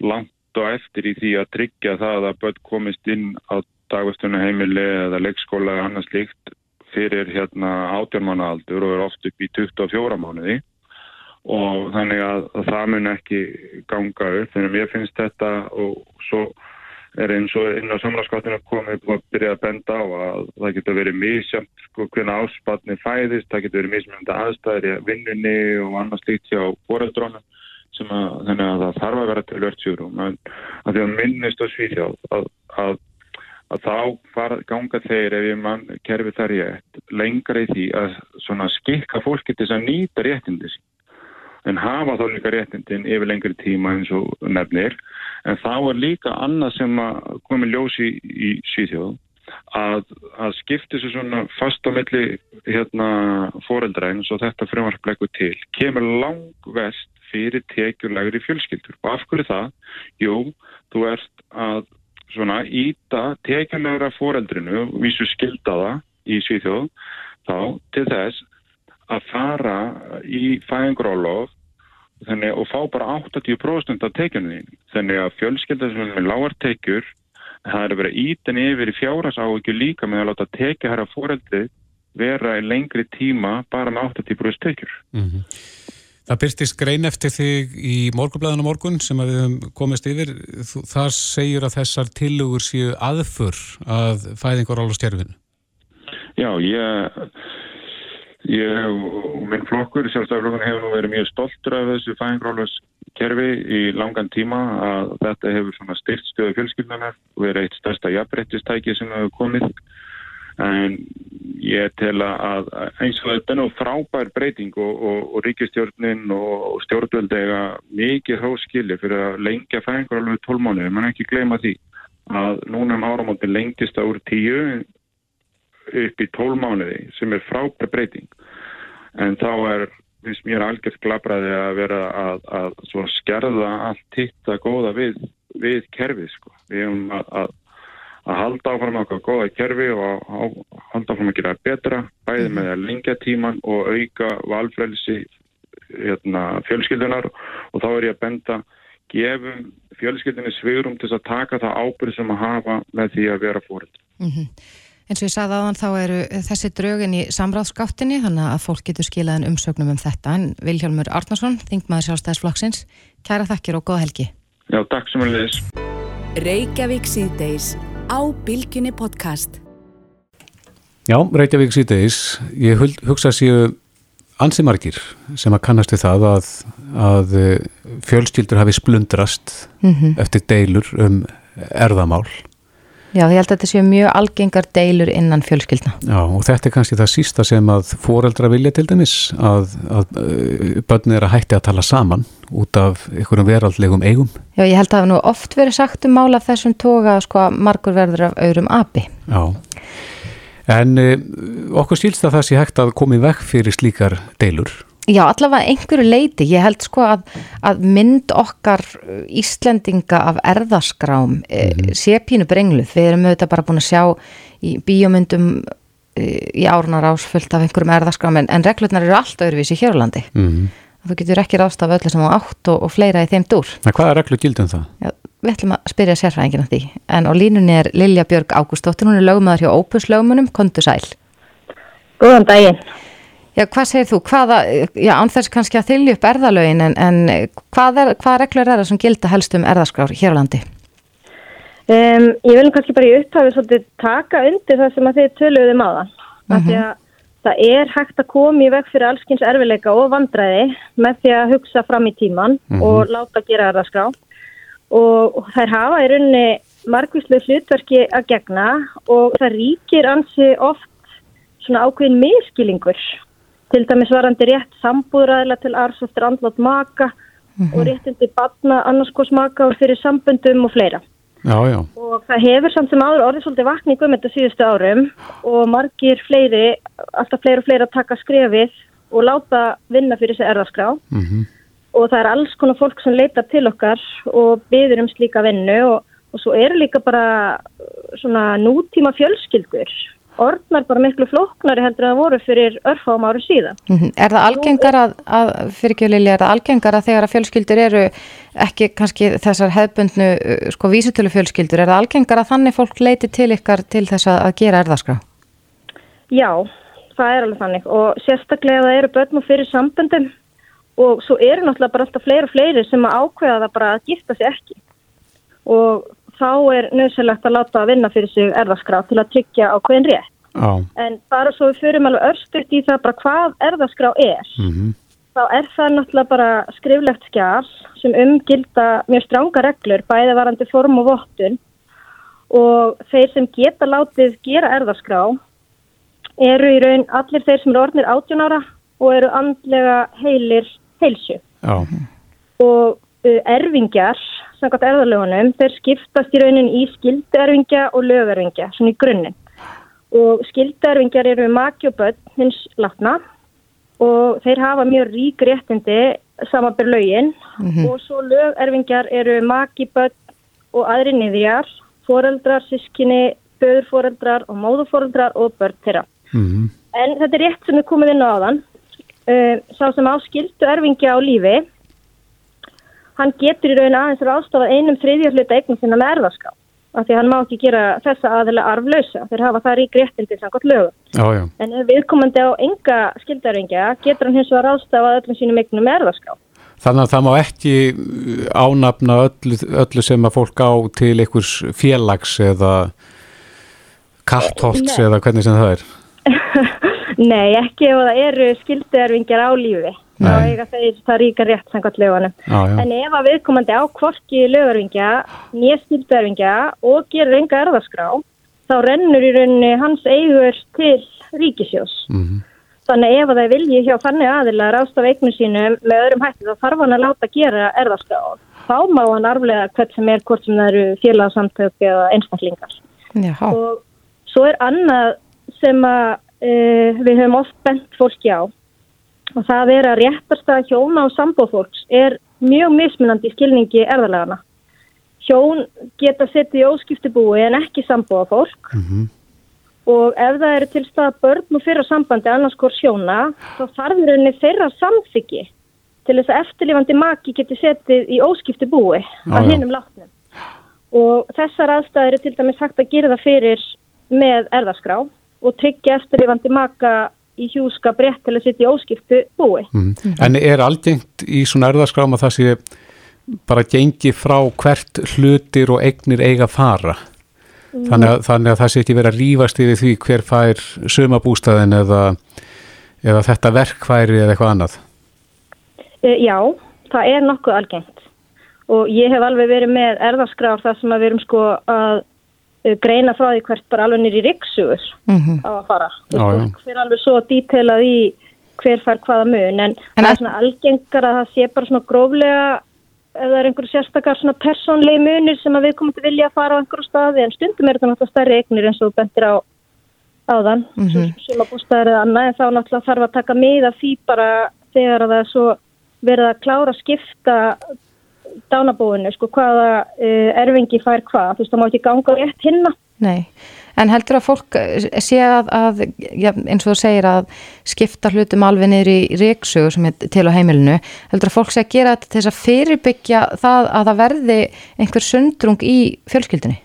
[SPEAKER 7] langt og eftir í því að tryggja það að börn komist inn á dagvestunarheimili eða leikskóla eða annars líkt fyrir hérna átjármánaaldur og er oft upp í 24 mánuði. Og þannig að það mun ekki ganga upp þannig að mér finnst þetta og svo er eins og inn á samlagskáttinu komið og byrja að benda á að það getur verið mísjönd sko hvernig áspanni fæðist, það getur verið mísjönd aðstæðir í vinnunni og annars líkt hjá foreldrónum sem að að það þarf að vera til verðsjúrum að því að minnist á svíþjáð að, að að þá fara, ganga þeir ef ég mann kerfi þar ég lengra í því að skikka fólki til að nýta réttindi sín en hafa þá líka réttindin yfir lengri tíma eins og nefnir en þá er líka annað sem að komi ljósi í, í Svíþjóð að, að skipti svo svona fast á milli hérna foreldra eins og þetta frumvarpleiku til kemur lang vest fyrir tekjulegri fjölskyldur og af hverju það? Jú, þú ert að svona íta tekjulegra foreldrinu, vísu skildaða í Svíþjóð, þá til þess að fara í fæðingrólof og fá bara 80% af tekjunni. Þannig að fjölskyldar sem er lágar tekjur, það er að vera ítan yfir í fjárhasáhugju líka með að láta tekja hæra foreldri vera í lengri tíma bara með 80% tekjur. Mm -hmm.
[SPEAKER 3] Það byrstist grein eftir þig í morgunblæðinu morgun sem við hefum komist yfir. Það segir að þessar tilugur séu aðfur að fæðingar ála stjærfinu.
[SPEAKER 7] Já, ég, ég og minn flokkur, sjálfstæðarflokkur, hefur nú verið mjög stoltur af þessu fæðingar ála kerfi í langan tíma að þetta hefur styrst stöðu fjölskyldanar og verið eitt stærsta jafnbrettistæki sem hefur komið. En ég tel að eins og þetta er nú frábær breyting og, og, og ríkistjórnin og stjórnvöldega mikið hóskili fyrir að lengja fæðingar alveg 12 mánu, mann ekki gleyma því að núna um áramóti lengtist það úr 10 upp í 12 mánuði sem er frábær breyting en þá er finnst mér algjört glabraði að vera að, að skerða allt hitt að góða við, við kerfið sko. við erum að, að að halda áfram okkar góða kerfi og að halda áfram að gera betra bæði með að lengja tíman og auka valfrælsi hérna, fjölskyldunar og þá er ég að benda gefum fjölskyldinni svigurum til að taka það ábyrð sem að hafa með því að vera fóröld.
[SPEAKER 2] Mm -hmm. Eins og ég sagði aðan þá eru þessi drögin í samráðskáttinni þannig að fólk getur skilaðin umsögnum um þetta. En Viljálmur Arnarsson, þingmaður sjálfstæðisflokksins kæra þakkir og góða helgi.
[SPEAKER 7] Já, takk sem að leiðis
[SPEAKER 1] Reykjavík síðdeis á Bilginni podcast.
[SPEAKER 3] Já, Reykjavík síðdeis ég hugsa séu ansi margir sem að kannast við það að, að fjölskyldur hafi splundrast mm -hmm. eftir deilur um erðamál
[SPEAKER 2] Já, ég held að þetta séu mjög algengar deilur innan fjölskyldna.
[SPEAKER 3] Já, og þetta er kannski það sísta sem að foreldra vilja til dæmis, að, að uh, börnir er að hætti að tala saman út af einhverjum veraldlegum eigum.
[SPEAKER 2] Já, ég held að það nú oft verið sagt um mála þessum toga sko að margur verður af auðrum api.
[SPEAKER 3] Já, en uh, okkur skilst að það sé hægt að komi vekk fyrir slíkar deilur.
[SPEAKER 2] Já, allavega einhverju leiti. Ég held sko að, að mynd okkar Íslendinga af erðaskrám mm -hmm. sé pínu brengluð. Við erum auðvitað bara búin að sjá í bíomundum í árunar ásfullt af einhverjum erðaskrám en, en reglurnar eru allt öðruvísi hér á landi. Mm -hmm. Þú getur ekki rást af öllu sem á átt og, og fleira í þeim dúr.
[SPEAKER 3] En hvaða reglu gildum það?
[SPEAKER 2] Já, við ætlum að spyrja sérfræðingina því. En á línunni er Lilja Björg Ágústóttir, hún er lögumöður hjá Opus lögumunum, kontu sæl.
[SPEAKER 8] Góðan daginn.
[SPEAKER 2] Já, hvað segir þú? Hvaða, já, ánþess kannski að þylja upp erðalögin en, en hvað, er, hvað reglur er það sem gilda helst um erðaskrár hér á landi?
[SPEAKER 8] Um, ég vil kannski bara í upphæfi svolítið taka undir það sem að þið töluðum á það. Mm -hmm. Því að það er hægt að koma í veg fyrir allskynns erfileika og vandræði með því að hugsa fram í tíman mm -hmm. og láta gera erðaskrá. Og, og þær hafa í rauninni margvíslu hlutverki að gegna og það ríkir ansi oft svona ákveðin miskilingur til dæmis varandi rétt sambúðræðila til arс eftir andlátt maka mm -hmm. og mhm. réttindi batna annarskos maka og fyrir sambundum og fleira.
[SPEAKER 3] Já, já.
[SPEAKER 8] Og það hefur samt sem áður orðið svolítið vakning um þetta síðustu árum og margir fleiri, alltaf fleiri og fleiri að taka skrefið og láta vinna fyrir þessi erðaskrá. Mm -hmm. Og það er alls konar fólk sem leita til okkar og byður um slíka vinnu og, og svo eru líka bara svona nútíma fjölskyldur orðnar bara miklu floknari heldur en það voru fyrir örfám ári síðan.
[SPEAKER 2] Mm -hmm. Er það algengar að, að fyrirkjölili, er það algengar að þegar að fjölskyldur eru ekki kannski þessar hefbundnu uh, sko vísutölu fjölskyldur, er það algengar að þannig fólk leiti til ykkar til þess að gera erðarskrá?
[SPEAKER 8] Já, það er alveg þannig og sérstaklega það eru börnum fyrir sambundum og svo eru náttúrulega bara alltaf fleiri og fleiri sem að ákveða það bara að gifta sig ekki og þá er nöðsynlegt að láta að vinna fyrir sig erðaskrá til að tryggja á hvern rétt.
[SPEAKER 3] Ah.
[SPEAKER 8] En bara svo við fyrirum alveg örstuðt í það bara hvað erðaskrá er. Mm -hmm. Þá er það náttúrulega bara skriflegt skjál sem umgilda mjög stránga reglur, bæði varandi form og vottun og þeir sem geta látið gera erðaskrá eru í raun allir þeir sem eru orðnir 18 ára og eru andlega heilir heilsu.
[SPEAKER 3] Ah.
[SPEAKER 8] Og uh, erfingjar samkvæmt erðalögunum, þeir skiptast í raunin í skilderfingja og lögerfingja, svona í grunninn. Og skilderfingjar eru maki og börn hins látna og þeir hafa mjög rík réttindi samanbyr lögin mm -hmm. og svo lögerfingjar eru maki, börn og aðri niðjar, foreldrar, sískinni, föðurforeldrar og móðuforeldrar og börn þeirra. Mm -hmm. En þetta er rétt sem við komum inn á aðan. Uh, sá sem á skildu erfingja á lífi hann getur í raun aðeins ráðstofað einum þriðjar hluta eignum sinna með erðarská af því hann má ekki gera þessa aðeila arflösa þeir hafa það rík réttindi samkvæmt lögum. En ef viðkomandi á enga skildarvingja getur hann hins vegar ráðstofað öllum sínum eignum með erðarská
[SPEAKER 3] Þannig að það má ekki ánafna öllu, öllu sem að fólk á til einhvers félags eða kattholts eða hvernig sem það er.
[SPEAKER 8] Nei, ekki ef það eru skildarvingjar á lífi þá eiga þeir það ríka rétt samkvæmt lögunum. En ef að viðkomandi á kvorki lögurvingja, nýjastýrðarvingja og gerur enga erðarskrá, þá rennur í rauninni hans eigur til ríkisjós. Mm -hmm. Þannig ef að það vilji hjá þannig aðilar ástaf eignu sínum með öðrum hætti þá þarf hann að láta gera erðarskrá. Þá má hann arflega hvert sem er, hvort sem það eru félagsamtök eða einstaklingar. Og svo er annað sem að uh, við höfum oft bent fólki á og það er að réttarstaða hjóna og sambófólks er mjög mismunandi í skilningi erðalegana. Hjón geta sett í óskipti búi en ekki sambófólk mm -hmm. og ef það eru til staða börn og fyrra sambandi annars hvort hjóna þá þarfir henni þeirra samþyggi til þess að eftirlifandi maki geti settið í óskipti búi að hinnum látnum. Og þessar aðstæðir er til dæmis hægt að gera það fyrir með erðaskrá og tryggja eftirlifandi maka í hjúskap rétt til að sitja í óskiptu búi.
[SPEAKER 3] Mm. En er algengt í svona erðaskrám að það sé bara gengi frá hvert hlutir og eignir eiga fara? Mm. Þannig, að, þannig að það sé ekki verið að lífast yfir því hver fær sumabústæðin eða, eða þetta verkfæri eða eitthvað annað?
[SPEAKER 8] E, já, það er nokkuð algengt og ég hef alveg verið með erðaskrár þar sem að við erum sko að greina frá því hvert bara alveg nýri riksugur mm -hmm. á að fara. Það fyrir alveg svo dítelað í hver fær hvaða mun en, en það er svona algengar að það sé bara svona gróflega ef það er einhverju sérstakar svona persónlegi munir sem að við komum til vilja að fara á einhverju staði en stundum er þetta náttúrulega stærri eignir eins og bentir á áðan mm -hmm. sem að bústaðir eða annað en þá náttúrulega þarf að taka miða því bara þegar það er svo verið að klára að skipta dánabóinu, sko, hvaða uh, erfingi fær hvað, þú veist, það má ekki ganga rétt hinna.
[SPEAKER 2] Nei, en heldur að fólk eh, sé að, að ja, eins og þú segir að skipta hlutum alveg niður í reiksögu sem er til á heimilinu, heldur að fólk sé að gera þetta til þess að fyrirbyggja það að það verði einhver sundrung í fjölskyldinni?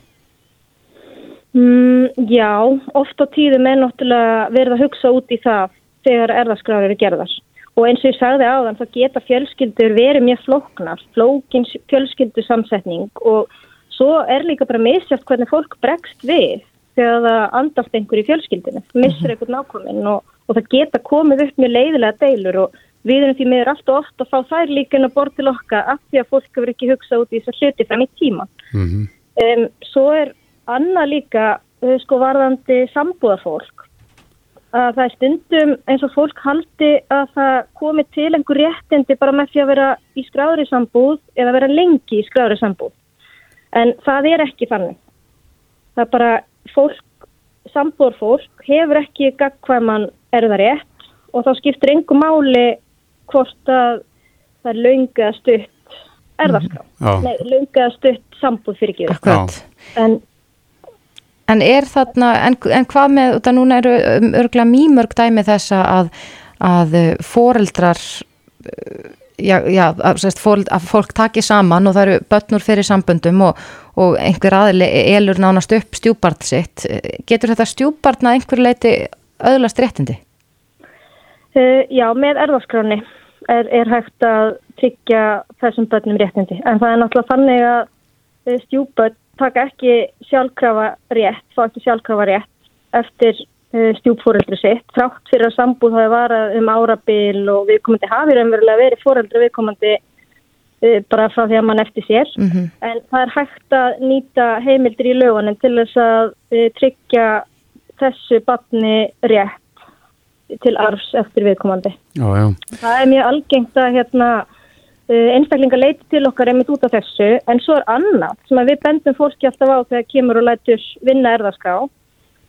[SPEAKER 8] Mm, já, oft á tíðum er náttúrulega verið að hugsa út í það þegar erðaskráður eru gerðar og eins og ég sagði á þann þá geta fjölskyldur verið mjög flóknar, flókins fjölskyldu samsetning og svo er líka bara misjátt hvernig fólk bregst við þegar það andast einhver í fjölskyldinu, missur mhm. einhvern nákominn og, og það geta komið upp mjög leiðilega deilur og við erum því meður allt og oft að fá þær líka inn að bort til okkar af því að fólk hefur ekki hugsað út í þess að hluti fram í tíma. Mm -hmm. um, svo er annað líka uh, sko varðandi sambúðafólk að það er stundum eins og fólk haldi að það komi til einhver réttindi bara með því að vera í skráðri sambúð eða vera lengi í skráðri sambúð. En það er ekki þannig. Það er bara fólk, sambúður fólk hefur ekki gagkvæman erða rétt og þá skiptir einhver máli hvort að það er laungið að stutt erðaskrá. Mm, Nei, laungið að stutt sambúð fyrir ekki.
[SPEAKER 2] Akkurat. En En er þarna, en, en hvað með, þetta núna eru um, örgulega mýmörg dæmi þessa að, að uh, foreldrar, uh, já, já að, fóreld, að fólk taki saman og það eru börnur fyrir samböndum og, og einhver aðli elur nánast upp stjúbart sitt. Getur þetta stjúbartna einhver leiti öðlast réttindi?
[SPEAKER 8] Uh, já, með erðarskráni er, er hægt að tryggja þessum börnum réttindi en það er náttúrulega þannig að uh, stjúbart taka ekki sjálfkrafa rétt, fá ekki sjálfkrafa rétt eftir uh, stjúpfóreldri sitt, frátt fyrir að sambúð hafi varað um árabil og viðkomandi hafi raunverulega verið fóreldri viðkomandi uh, bara frá því að mann eftir sér. Mm -hmm. En það er hægt að nýta heimildir í lögunum til þess að uh, tryggja þessu batni rétt til arfs eftir viðkomandi.
[SPEAKER 3] Já, já.
[SPEAKER 8] Það er mjög algengt að hérna Eh, einstaklingar leiti til okkar einmitt út af þessu. En svo er annað sem við bendum fólki alltaf á þegar kemur og lætur vinna erðaská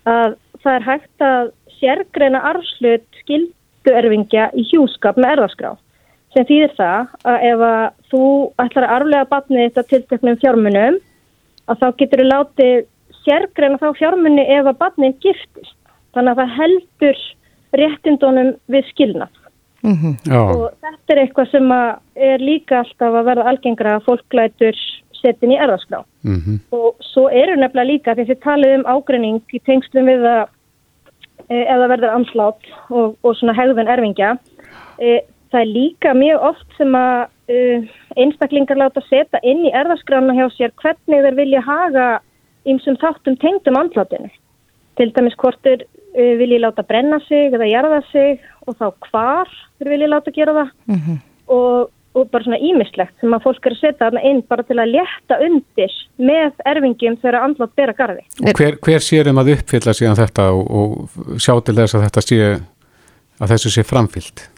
[SPEAKER 8] að það er hægt að sérgreina arfslut skilduerfingja í hjúskap með erðaskrá sem þýðir það að ef að þú ætlar að arflega batni þetta tilteknum fjármunum að þá getur þú látið sérgreina þá fjármunni ef að batni giftist. Þannig að það heldur réttindunum við skilnað Mm -hmm. og þetta er eitthvað sem er líka alltaf að verða algengra að fólk lætur setin í erðaskrá mm -hmm. og svo eru nefnilega líka því að þið talið um ágreining í tengslum við að eða verður anslátt og, og svona hegðun erfingja e, það er líka mjög oft sem að e, einstaklingar láta setja inn í erðaskrána hjá sér hvernig þeir vilja haga einsum þáttum tengdum ansláttinu til dæmis hvort er vil ég láta brenna sig eða jarða sig og þá hvar vil ég láta gera það mm -hmm. og, og bara svona ímislegt sem að fólk er að setja þarna inn bara til að létta undir með erfingjum þegar andlátt ber að garði.
[SPEAKER 3] Og hver, hver sér um að uppfylla síðan þetta og, og sjá til þess að þetta sé að þessu sé framfyllt?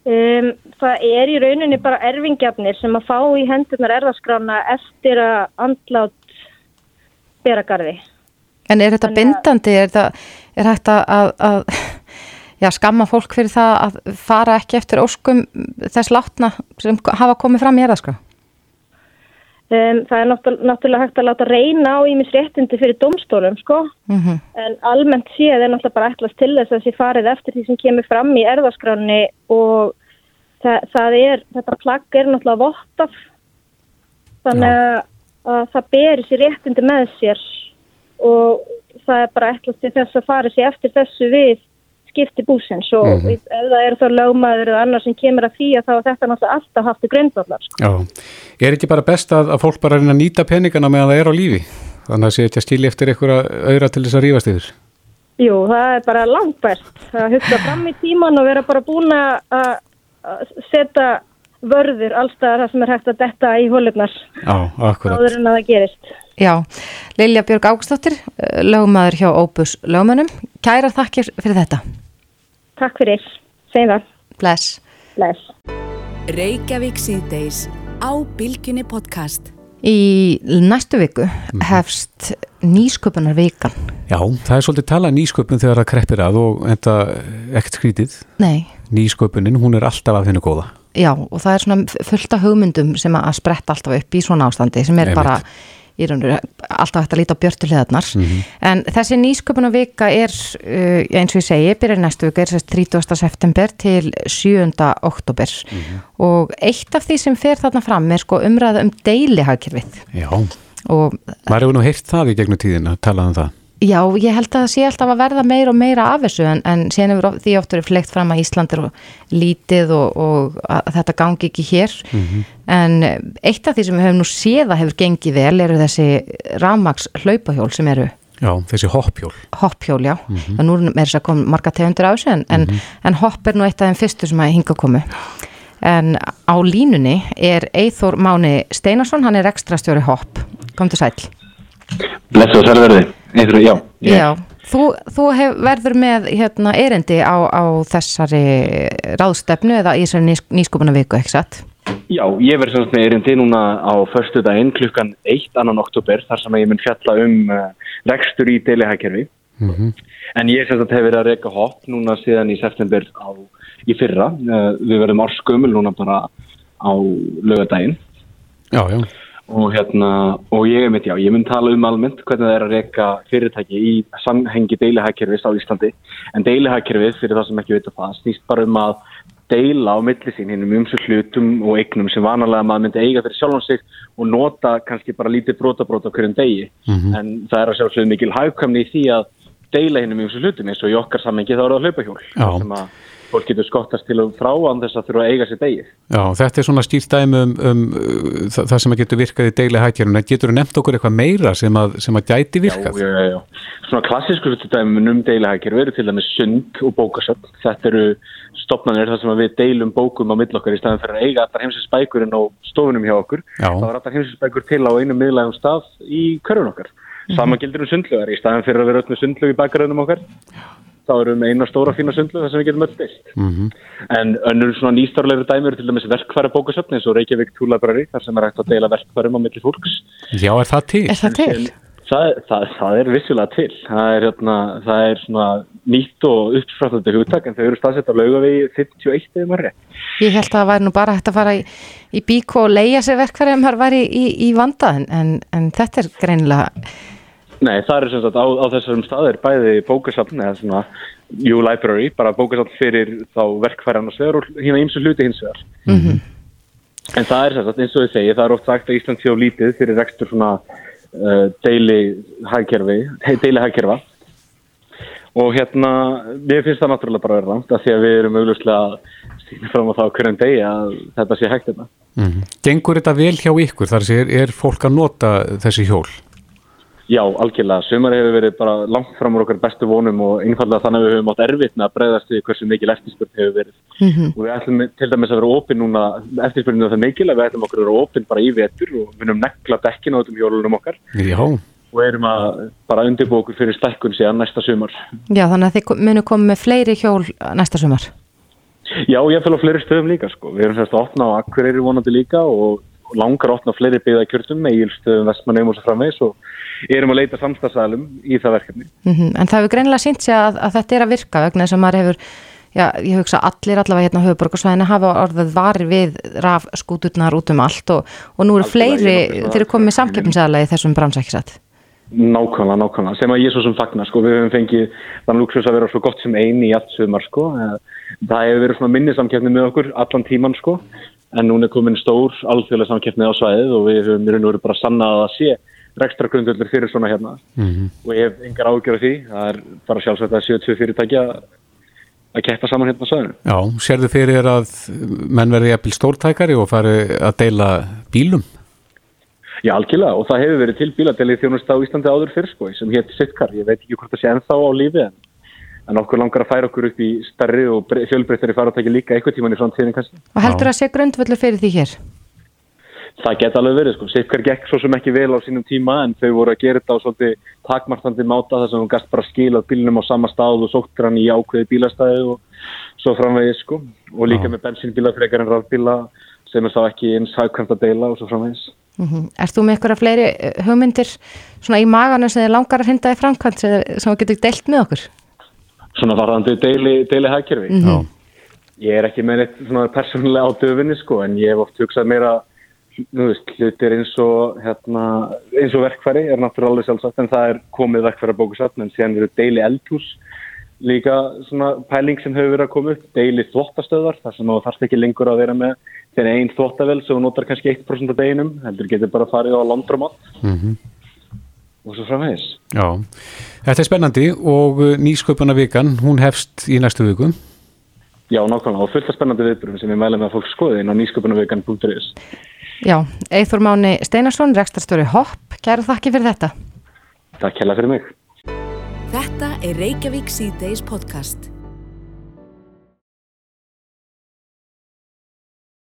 [SPEAKER 8] Um, það er í rauninni bara erfingjafnir sem að fá í hendurnar erðaskrána eftir að andlátt bera garði.
[SPEAKER 2] En er þetta bindandi, er, þetta, er hægt að, að já, skamma fólk fyrir það að fara ekki eftir óskum þess látna sem hafa komið fram í erðaskrá?
[SPEAKER 8] Um, það er náttúrulega hægt að láta reyna á ímis réttindi fyrir domstólum sko, mm -hmm. en almennt séð er náttúrulega bara ætlast til þess að þessi farið eftir því sem kemur fram í erðaskráni og það, það er, þetta plagg er náttúrulega vottaf, þannig að, að það berir sér réttindi með sér og það er bara til þess að fara sér eftir þessu við skipti búsins og mm -hmm. það eru þá lögmaður eða annar sem kemur að því að þá er þetta náttúrulega alltaf haft í gröndvallar. Sko.
[SPEAKER 3] Já, er ekki bara best að, að fólk bara reyna að nýta peningana meðan það er á lífi? Þannig að það sé ekki að skilja eftir einhverja auðra til þess að rífast yfir?
[SPEAKER 8] Jú, það er bara langt best að hugsa fram í tíman og vera bara búin að setja vörður allstað það sem er hægt að detta í hólurnar áður en að það gerist.
[SPEAKER 2] Já, Lilja Björg Águstóttir, lögumæður hjá Opus lögumænum. Kæra þakkir fyrir þetta.
[SPEAKER 8] Takk fyrir, segjum það.
[SPEAKER 2] Bless.
[SPEAKER 8] Bless.
[SPEAKER 1] Reykjavík síðdeis á Bilginni podcast.
[SPEAKER 2] Í næstu viku mhm. hefst nýsköpunar vikan.
[SPEAKER 3] Já, það er svolítið talað nýsköpun þegar það kreppir að og enda ekkert skrítið.
[SPEAKER 2] Nei.
[SPEAKER 3] Nýsköpunin, hún er alltaf af hennu góða.
[SPEAKER 2] Já, og það er svona fullt af hugmyndum sem að spretta alltaf upp í svona ástandi sem er Einmitt. bara í raun og alltaf hægt að líta á björtulegarnar mm -hmm. en þessi nýsköpuna vika er uh, eins og ég segi, byrjar næstu vika er 30. september til 7. oktober mm -hmm. og eitt af því sem fer þarna fram er sko umræða um deilihagkerfið
[SPEAKER 3] Já, og maður hefur nú heyrt það í gegnum tíðin að tala um það
[SPEAKER 2] Já, ég held að það sé alltaf að verða meira og meira af þessu en, en síðan hefur því oft verið fleikt fram að Ísland er lítið og, og þetta gangi ekki hér mm -hmm. en eitt af því sem við höfum nú séða hefur gengið vel eru þessi ramags hlaupahjól sem eru
[SPEAKER 3] Já, þessi hoppjól
[SPEAKER 2] Hoppjól, já, mm -hmm. og nú er þess að koma marga tegundur á þessu en, mm -hmm. en hopp er nú eitt af þeim fyrstu sem að hinga komu en á línunni er Eithór Máni Steinarsson, hann er ekstrastjóri hopp kom til sæl
[SPEAKER 9] Bless og sælverði Eitthvað, já.
[SPEAKER 2] Ég. Já, þú, þú hef, verður með hérna, erindi á, á þessari ráðstefnu eða í þessari nýs, nýskupuna viku, ekki satt?
[SPEAKER 9] Já, ég verður svona með erindi núna á förstu daginn klukkan 1. annan oktober þar sem ég mun fjalla um uh, rekstur í deilihækjörfi mm -hmm. en ég sem sagt hef verið að reyka hopp núna síðan í september á, í fyrra uh, við verðum árskumul núna bara á lögadaginn
[SPEAKER 3] Já, já
[SPEAKER 9] og hérna, og ég er mitt já, ég mun tala um almennt hvernig það er að reyka fyrirtæki í samhengi deilihækkerfis á Íslandi, en deilihækkerfis fyrir það sem ekki veit að það, snýst bara um að deila á millisín hinn um umsöld hlutum og eignum sem vanalega maður myndi eiga fyrir sjálfan sig og nota kannski bara lítið brótabrót á hverjum degi, mm -hmm. en það er að sjálfsögðu mikil hægkamni í því að deila hinn um umsöld hlutum. Eins og í okkar samhengi þá er það hlaupahjól sem að fólk getur skottast til og frá án þess að þurfa að eiga sér degi.
[SPEAKER 3] Já, þetta er svona stýrt dæmi um, um það, það sem að getur virkað í degli hættjörnum, en getur þú nefnt okkur eitthvað meira sem að, sem að gæti virkað?
[SPEAKER 9] Já, já, já. Svona klassísku dæmi um degli hættjörnum eru til dæmis sund og bókasöld. Þetta eru stopnarnir þar sem við deilum bókum á millokkar í staðan fyrir að eiga allar heimsinsbækurinn og stofunum hjá okkur. Já. Það var allar heimsinsbækur til á einu miðlægum stað í körun okkar. Sama mhm. gildir um sundlugar í staðan fyrir að vera öll með sundlug í bakgröðunum okkar þá erum við eina stóra fína sundlu þar sem við getum öll deilt. Mm -hmm. En önnur svona nýstarlegur dæmi eru til dæmis verkfæra bókasöfni eins og Reykjavík Túlabrari þar sem er hægt að deila verkfærum á milli fólks.
[SPEAKER 3] Já, er það til?
[SPEAKER 2] Er það til? En,
[SPEAKER 9] það, það, það er vissilega til. Það er, hérna, það er svona nýtt og uppfrættandi hugtak en þau eru staðsett á laugavegi 51 eða maður.
[SPEAKER 2] Ég held að það væri nú bara hægt að fara í, í bík og leia sér verkfæri ef maður væri í, í, í vanda en, en þetta er greinilega
[SPEAKER 9] Nei, það er sem sagt á, á þessum staðir bæði bókasafn eða svona U-Library, bara bókasafn fyrir þá verkfæran og svegar og hérna eins og hluti hins vegar. Mm -hmm. En það er sem sagt eins og ég segi, það er oft sagt að Ísland sé á lítið fyrir rekstur svona uh, deili hægkerfi, deili hægkerfa og hérna, mér finnst það náttúrulega bara verið langt að því að við erum auglustlega að sína fram á það hverjum degi að þetta sé hægt þetta.
[SPEAKER 3] Mm -hmm. Gengur þetta vel hjá ykkur? Þar sé, er fólk að nota þessi hjól?
[SPEAKER 9] Já, algjörlega. Sumar hefur verið bara langt fram úr okkar bestu vonum og einfallega þannig að við höfum átt erfitt með að breyðast við hversu mikil eftirspurn hefur verið. Mm -hmm. Og við ætlum til dæmis að vera opinn núna, eftirspurninu það mikil að við ætlum okkur að vera opinn bara í vetur og við höfum nekla dekkin á þessum hjólunum okkar.
[SPEAKER 3] Já.
[SPEAKER 9] Og erum að bara undirbú okkur fyrir stekkun síðan næsta sumar.
[SPEAKER 2] Já, þannig að þið munu komið með fleiri hjól næsta sumar.
[SPEAKER 9] Já, ég fæl á fleiri stöðum líka sko. Við erum sérst að opna á Akureyri vonandi líka og langar opna fleiri byggðakjörnum, eigilstöðum, vestmanneum og svo framvegs og erum að leita samstagsælum í það verkefni.
[SPEAKER 2] Mm -hmm. En það hefur greinilega sínt sig að, að þetta er að virka vegna þess að maður hefur, já, ég hugsa allir allavega hérna á höfuborgarsvæðinu hafa orðið varir við raf skúturnar út um allt og, og nú eru fleiri, þeir eru komið samkeppnisæðlega í þessum brannsækisat.
[SPEAKER 9] Nákvæmlega, nákvæmlega, sem að ég svo sem fagnar sko, við hefum fengið þannig luxus að vera svo gott sem eini í allt sögumar sko, það hefur verið svona minnisamkeppni með okkur allan tíman sko, en núna er komin stór alþjóðlega samkeppni á svæðið og við hefum í raun og veru bara sannað að sé rekstra grundöldur fyrir svona hérna. Mm -hmm. og ég hef yngar ágjörð því. Það er bara sjálfsagt að 72 fyrirtækja að keppa saman hérna á sögunu
[SPEAKER 3] Já, sérðu fyrir að menn verði eppil stórtækari og fari að deila bílum?
[SPEAKER 9] Já, algjörlega. Og það hefur verið til bíladeli þjónust á Íslandi áður fyrir sko sem hétti Sittkar, ég veit ekki hvort það sé ennþá á lífi en, en okkur langar að færa okkur upp í starri og fjölbreyttari faratæki líka eitthvað tíman í framtíðin kannski.
[SPEAKER 2] Og heldur að sé grundvöldu fyrir því hér?
[SPEAKER 9] Það geta alveg verið sko, Sittkar gekk svo sem ekki vel á sínum tíma en þau voru að gera þetta á svolítið takmartandi máta þar sem hún gæst bara skilað bílunum á sama stað og sóttur hann í ákveði bílastæði og svo framvegis sko og líka Já. með bensínbíla frekar en rafbíla sem er þá ekki eins hagkvæmt að deila og svo framvegis.
[SPEAKER 2] Mm -hmm. Er þú með eitthvað fleiri eh, hugmyndir svona í maganum sem þið langar að hrinda í framkvæmt sem þú getur deilt með okkur?
[SPEAKER 9] Svona varðandi deili, deili hagkerfi? Mm -hmm. Ég er ekki með neitt svona persónulega á döfinni sko en ég hef oft hugsað meira veist, hlutir eins og, hérna, eins og verkfæri er náttúrulega sjálfsagt en það er komið verkfæri að bókusatn en síðan eru deili eldhús líka svona pæling sem hefur verið að koma upp deili þvottastöðar þar sem þú þarfst ekki lengur að vera með þegar einn þvottavel sem notar kannski 1% af deginum heldur getur bara að fara á landrumat mm -hmm. Og svo framhengis
[SPEAKER 3] Já, þetta er spennandi og uh, nýsköpuna vikan, hún hefst í næstu viku
[SPEAKER 9] Já, nákvæmlega og fullt af spennandi viðbúrum sem ég mæla með að fólk skoði inn á nýsköpunavikan.is
[SPEAKER 2] Já, Eithor Máni Steinarsson, rekstarstjóri Hopp, kæra þakki fyrir þetta.
[SPEAKER 9] Takk hella fyrir mig.
[SPEAKER 1] Þetta er Reykjavík C-Days podcast.